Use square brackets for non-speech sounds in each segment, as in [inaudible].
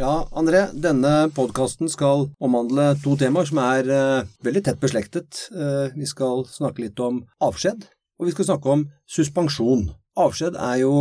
Ja, André, denne podkasten skal omhandle to temaer som er uh, veldig tett beslektet. Uh, vi skal snakke litt om avskjed, og vi skal snakke om suspensjon. Avskjed er jo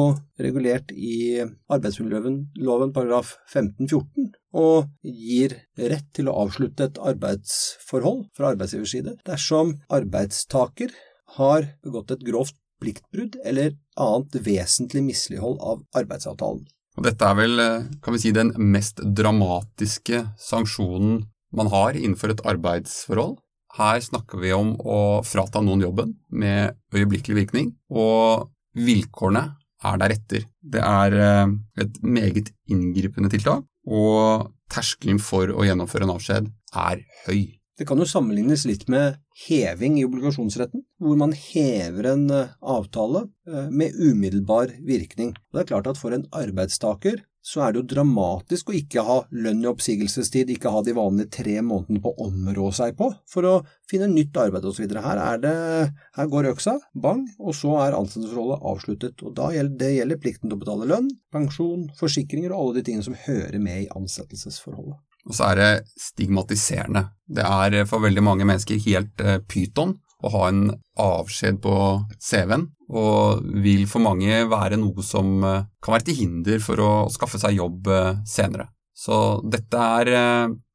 regulert i arbeidsmiljøloven paragraf 15-14, og gir rett til å avslutte et arbeidsforhold fra arbeidsgivers side dersom arbeidstaker har begått et grovt pliktbrudd eller annet vesentlig mislighold av arbeidsavtalen. Og dette er vel, eh, kan vi si, den mest dramatiske sanksjonen man har innenfor et arbeidsforhold. Her snakker vi om å frata noen jobben med øyeblikkelig virkning, og vilkårene er deretter. Det er eh, et meget inngripende tiltak, og terskelen for å gjennomføre en avskjed er høy. Det kan jo sammenlignes litt med heving i obligasjonsretten, hvor man hever en eh, avtale eh, med umiddelbar virkning. Det er klart at for en arbeidstaker så er det jo dramatisk å ikke ha lønn i oppsigelsestid, ikke ha de vanlige tre månedene på å områ seg på for å finne nytt arbeid osv. Her, her går øksa, bang, og så er ansettelsesforholdet avsluttet. Og da gjelder, det gjelder plikten til å betale lønn, pensjon, forsikringer og alle de tingene som hører med i ansettelsesforholdet. Og så er det stigmatiserende. Det er for veldig mange mennesker helt uh, pyton å ha en avskjed på CV-en, og vil for mange være noe som uh, kan være til hinder for å skaffe seg jobb senere. Så dette er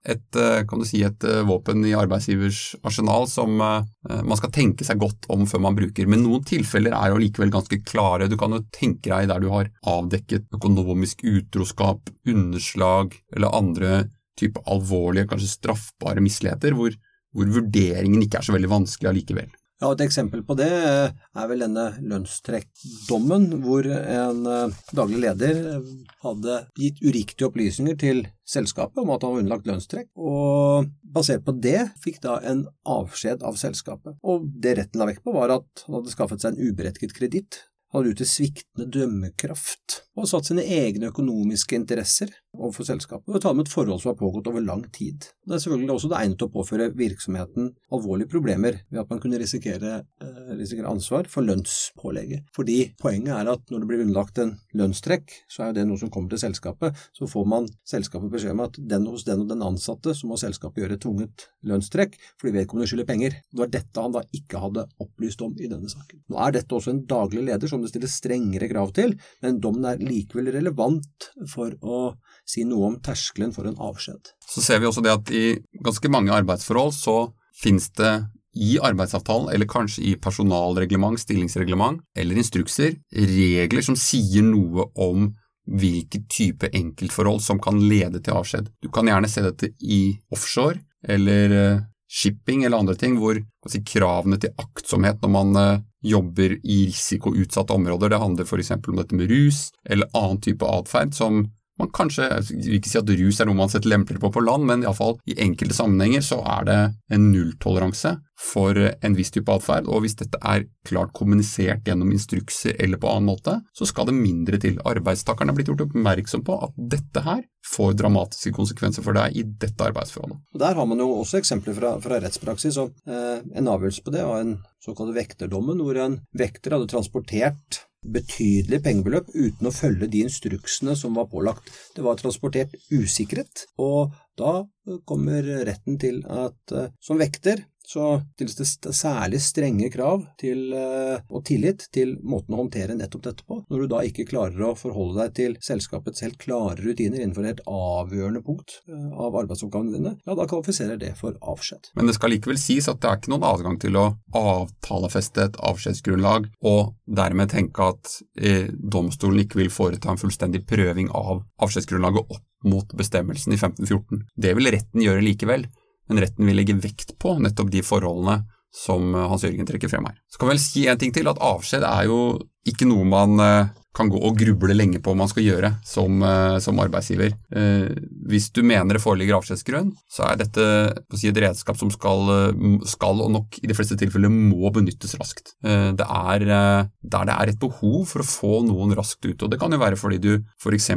et, kan du si, et våpen i arbeidsgivers arsenal som man skal tenke seg godt om før man bruker. Men noen tilfeller er jo likevel ganske klare. Du kan jo tenke deg der du har avdekket økonomisk utroskap, underslag eller andre type alvorlige, kanskje straffbare misligheter, hvor, hvor, vurderingen ikke er så veldig vanskelig allikevel. Ja, Et eksempel på det er vel denne lønnstrekkdommen, hvor en eh, daglig leder eh, hadde gitt uriktige opplysninger til selskapet om at han var underlagt lønnstrekk, og basert på det fikk da en avskjed av selskapet. Og det retten la vekt på, var at han hadde skaffet seg en uberettiget kreditt hadde ute sviktende dømmekraft og satt sine egne økonomiske interesser overfor selskapet og tale om et forhold som har pågått over lang tid. Det er selvfølgelig også det egnet til å påføre virksomheten alvorlige problemer ved at man kunne risikere, eh, risikere ansvar for lønnspålegget. Fordi poenget er at når det blir underlagt en lønnstrekk, så er det noe som kommer til selskapet. Så får man selskapet beskjed om at den hos den og den ansatte, så må selskapet gjøre tvunget lønnstrekk fordi vedkommende skylder penger. Det var dette han da ikke hadde opplyst om i denne saken. Nå er dette også en daglig leder som det stilles strengere krav til, men dommen er likevel relevant for å si noe om terskelen for en avskjed. Så ser vi også det at i ganske mange arbeidsforhold så finnes det i arbeidsavtalen, eller kanskje i personalreglement, stillingsreglement eller instrukser, regler som sier noe om hvilken type enkeltforhold som kan lede til avskjed. Du kan gjerne se dette i offshore eller eh, shipping eller andre ting, hvor si, kravene til aktsomhet når man uh, jobber i risikoutsatte områder, det handler f.eks. om dette med rus eller annen type atferd som man kanskje Jeg vil ikke si at rus er noe man setter lempeligere på på land, men iallfall i enkelte sammenhenger så er det en nulltoleranse for en viss type atferd, og hvis dette er klart kommunisert gjennom instrukser eller på annen måte, så skal det mindre til. Arbeidstakerne er blitt gjort oppmerksom på at dette her får dramatiske konsekvenser for deg i dette arbeidsforholdet. Der har man jo også eksempler fra, fra rettspraksis. og eh, En avgjørelse på det var en såkalt vekterdommen, hvor en vekter hadde transportert betydelige pengebeløp uten å følge de instruksene som var pålagt. Det var transportert usikret, og da kommer retten til at eh, som vekter så stilles det særlig strenge krav til, eh, og tillit til måten å håndtere nettopp dette på. Når du da ikke klarer å forholde deg til selskapets helt klare rutiner innenfor et avgjørende punkt eh, av arbeidsoppgavene dine, ja, da kvalifiserer det for avskjed. Men det skal likevel sies at det er ikke noen adgang til å avtalefeste et avskjedsgrunnlag og dermed tenke at eh, domstolen ikke vil foreta en fullstendig prøving av avskjedsgrunnlaget opp mot bestemmelsen i 1514. Det vil retten gjøre likevel men retten vil legge vekt på nettopp de forholdene som eh, Hans Jørgen trekker frem her. Så kan vi vel si en ting til, at avskjed er jo ikke noe man eh, kan gå og gruble lenge på om man skal gjøre som, eh, som arbeidsgiver. Eh, hvis du mener det foreligger avskjedsgrunn, så er dette si, et redskap som skal, eh, skal, og nok i de fleste tilfeller må benyttes raskt. Eh, det er der det er et behov for å få noen raskt ut, og det kan jo være fordi du f.eks.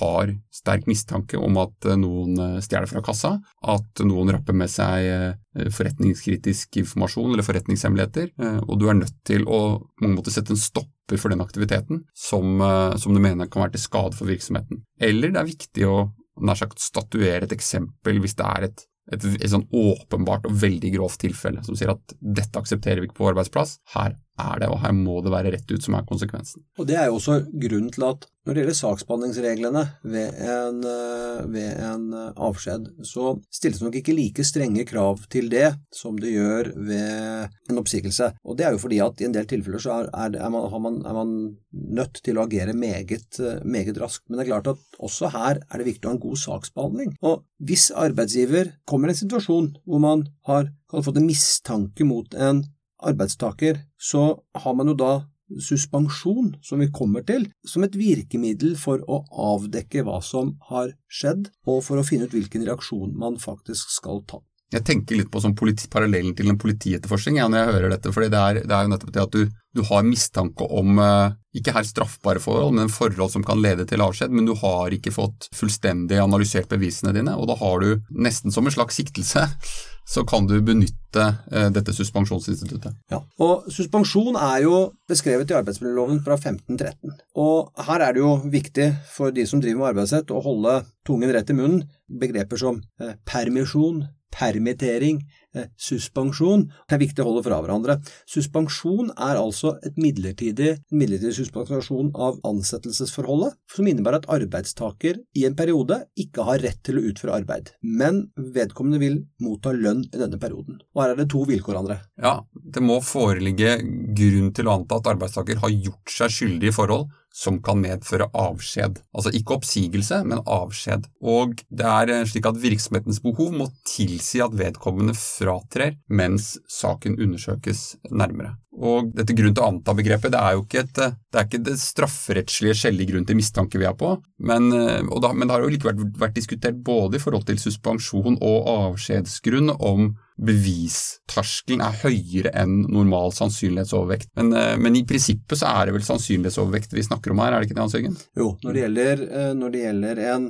har sterk mistanke om at noen stjeler fra kassa, at noen rapper med seg forretningskritisk informasjon eller forretningshemmeligheter, og du er nødt til å på mange måter sette en stopp for den aktiviteten som, eh, som, du mener kan være til skade for virksomheten. Eller det er viktig å nær sagt statuere et eksempel hvis det er et et, et sånn åpenbart og veldig grovt tilfelle som sier at dette aksepterer vi ikke på arbeidsplass, her er det, og her må det være rett ut som er konsekvensen. Og Det er jo også grunnen til at når det gjelder saksbehandlingsreglene ved en, eh, ved en eh, avskjed, så stilles nok ikke like strenge krav til det som det gjør ved en oppsigelse. Og Det er jo fordi at i en del tilfeller så er, er, er, man, man, er man, nødt til å agere meget, eh, meget, raskt. Men det er klart at også her er det viktig å ha en god saksbehandling. Og hvis arbeidsgiver kommer i en situasjon hvor man har fått en mistanke mot en arbeidstaker, så har man jo da suspensjon, som vi kommer til, som et virkemiddel for å avdekke hva som har skjedd, og for å finne ut hvilken reaksjon man faktisk skal ta. Jeg tenker litt på sånn parallellen til en politietterforskning ja, når jeg hører dette. fordi det er, det er jo nettopp det at du, du har mistanke om eh, ikke her straffbare forhold, men forhold som kan lede til avskjed, men du har ikke fått fullstendig analysert bevisene dine, og da har du nesten som en slags siktelse [laughs] så kan du benytte eh, dette suspensjonsinstituttet. Ja, og Suspensjon er jo beskrevet i arbeidsmiljøloven fra 1513. Og Her er det jo viktig for de som driver med arbeidsrett å holde tungen rett i munnen. Begreper som eh, permisjon, permittering, Eh, suspensjon er viktig å holde fra hverandre. Suspensjon er altså et midlertidig, midlertidig suspensjon av ansettelsesforholdet, som innebærer at arbeidstaker i en periode ikke har rett til å utføre arbeid, men vedkommende vil motta lønn i denne perioden. Og her er det to vilkår, André. Ja, det må foreligge grunn til å anta at arbeidstaker har gjort seg skyldig i forhold som kan medføre avskjed. Altså ikke oppsigelse, men avskjed. Og det er eh, slik at virksomhetens behov må tilsi at vedkommende fratrer mens saken undersøkes nærmere. Og dette grunn til å anta-begrepet det er jo ikke, et, det, ikke det strafferettslige skjellige grunn til mistanke vi er på, men, eh, da, men det har jo likevel vært, vært diskutert både i forhold til suspensjon og avskjedsgrunn om bevisterskelen er høyere enn normal sannsynlighetsovervekt. Men, eh, men, i prinsippet så er det vel sannsynlighetsovervekt vi snakker om her, er det ikke det, Hans Jørgen? Jo, når det gjelder, eh, når det, gjelder en,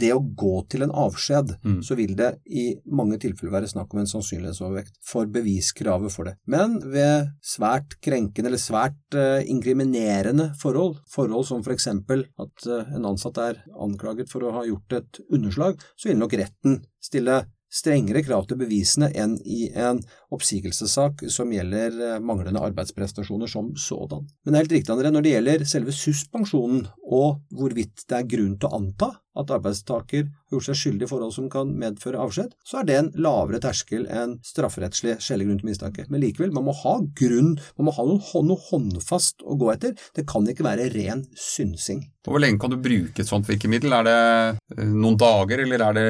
det å gå til en avskjed, mm. så vil det i mange tilfeller være snakk om en sannsynlighetsovervekt for beviskravet for det. Men ved svært krenkende eller svært uh, inkriminerende forhold, forhold som f.eks. at uh, en ansatt er anklaget for å ha gjort et underslag, så vil nok retten stille strengere krav til bevisene enn i en oppsigelsessak som gjelder eh, manglende arbeidsprestasjoner som sådan. Men det er helt riktig, André, når det gjelder selve suspensjonen og hvorvidt det er grunn til å anta at arbeidstaker har gjort seg skyldig i forhold som kan medføre avskjed, så er det en lavere terskel enn strafferettslig skjellig grunn til mistanke. Men likevel, man må ha grunn, man må ha noe, håndfast å gå etter. Det kan ikke være ren synsing. Hvor lenge kan du bruke et sånt virkemiddel? Er det eh, noen dager, eller er det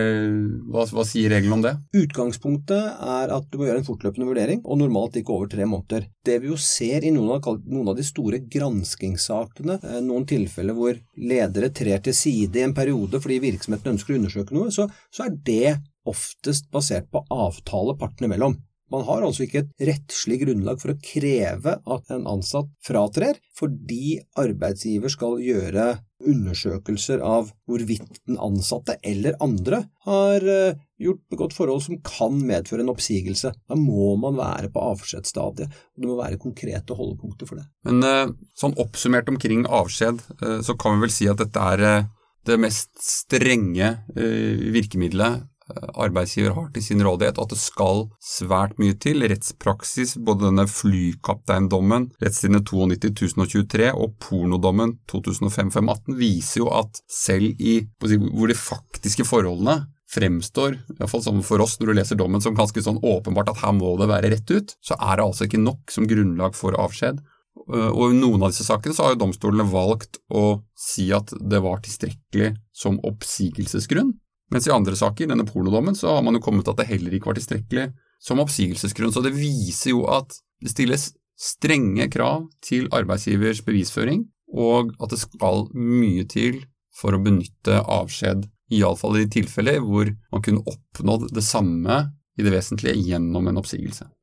Hva, hva sier reglene om det? Utgangspunktet er at du må gjøre en fortløpende vurdering, og normalt ikke over tre måneder. Det vi jo ser i noen av, noen av de store granskingssakene, eh, noen tilfeller hvor ledere trer til side i en periode fordi virksomheten ønsker å undersøke noe, så, så er det oftest basert på avtale partene imellom. Man har altså ikke et rettslig grunnlag for å kreve at en ansatt fratrer, fordi arbeidsgiver skal gjøre undersøkelser av hvorvidt den ansatte eller andre har eh, gjort begått forhold som kan medføre en oppsigelse. Da må man være på avskjedsstadiet, og det må være konkrete holdepunkter for det. Men eh, sånn oppsummert omkring avskjed, eh, så kan vi vel si at dette er det mest strenge virkemidlet arbeidsgiver har til sin rådighet, at det skal svært mye til. Rettspraksis, både denne flykapteindommen, rettstidene 92.023 og pornodommen 2005-518, viser jo at selv i hvor de faktiske forholdene fremstår, iallfall sånn for oss når du leser dommen, som ganske sånn åpenbart at her må det være rett ut, så er det altså ikke nok som grunnlag for avskjed. Eh, og i noen av disse sakene så har jo domstolene valgt å si at det var tilstrekkelig som oppsigelsesgrunn, mens i andre saker, denne pornodommen, så har man jo kommet til at det heller ikke var tilstrekkelig som oppsigelsesgrunn. Så det viser jo at det stilles strenge krav til arbeidsgivers bevisføring, og at det skal mye til for å benytte avskjed, iallfall i tilfeller hvor man kunne oppnådd det samme i det vesentlige gjennom en oppsigelse.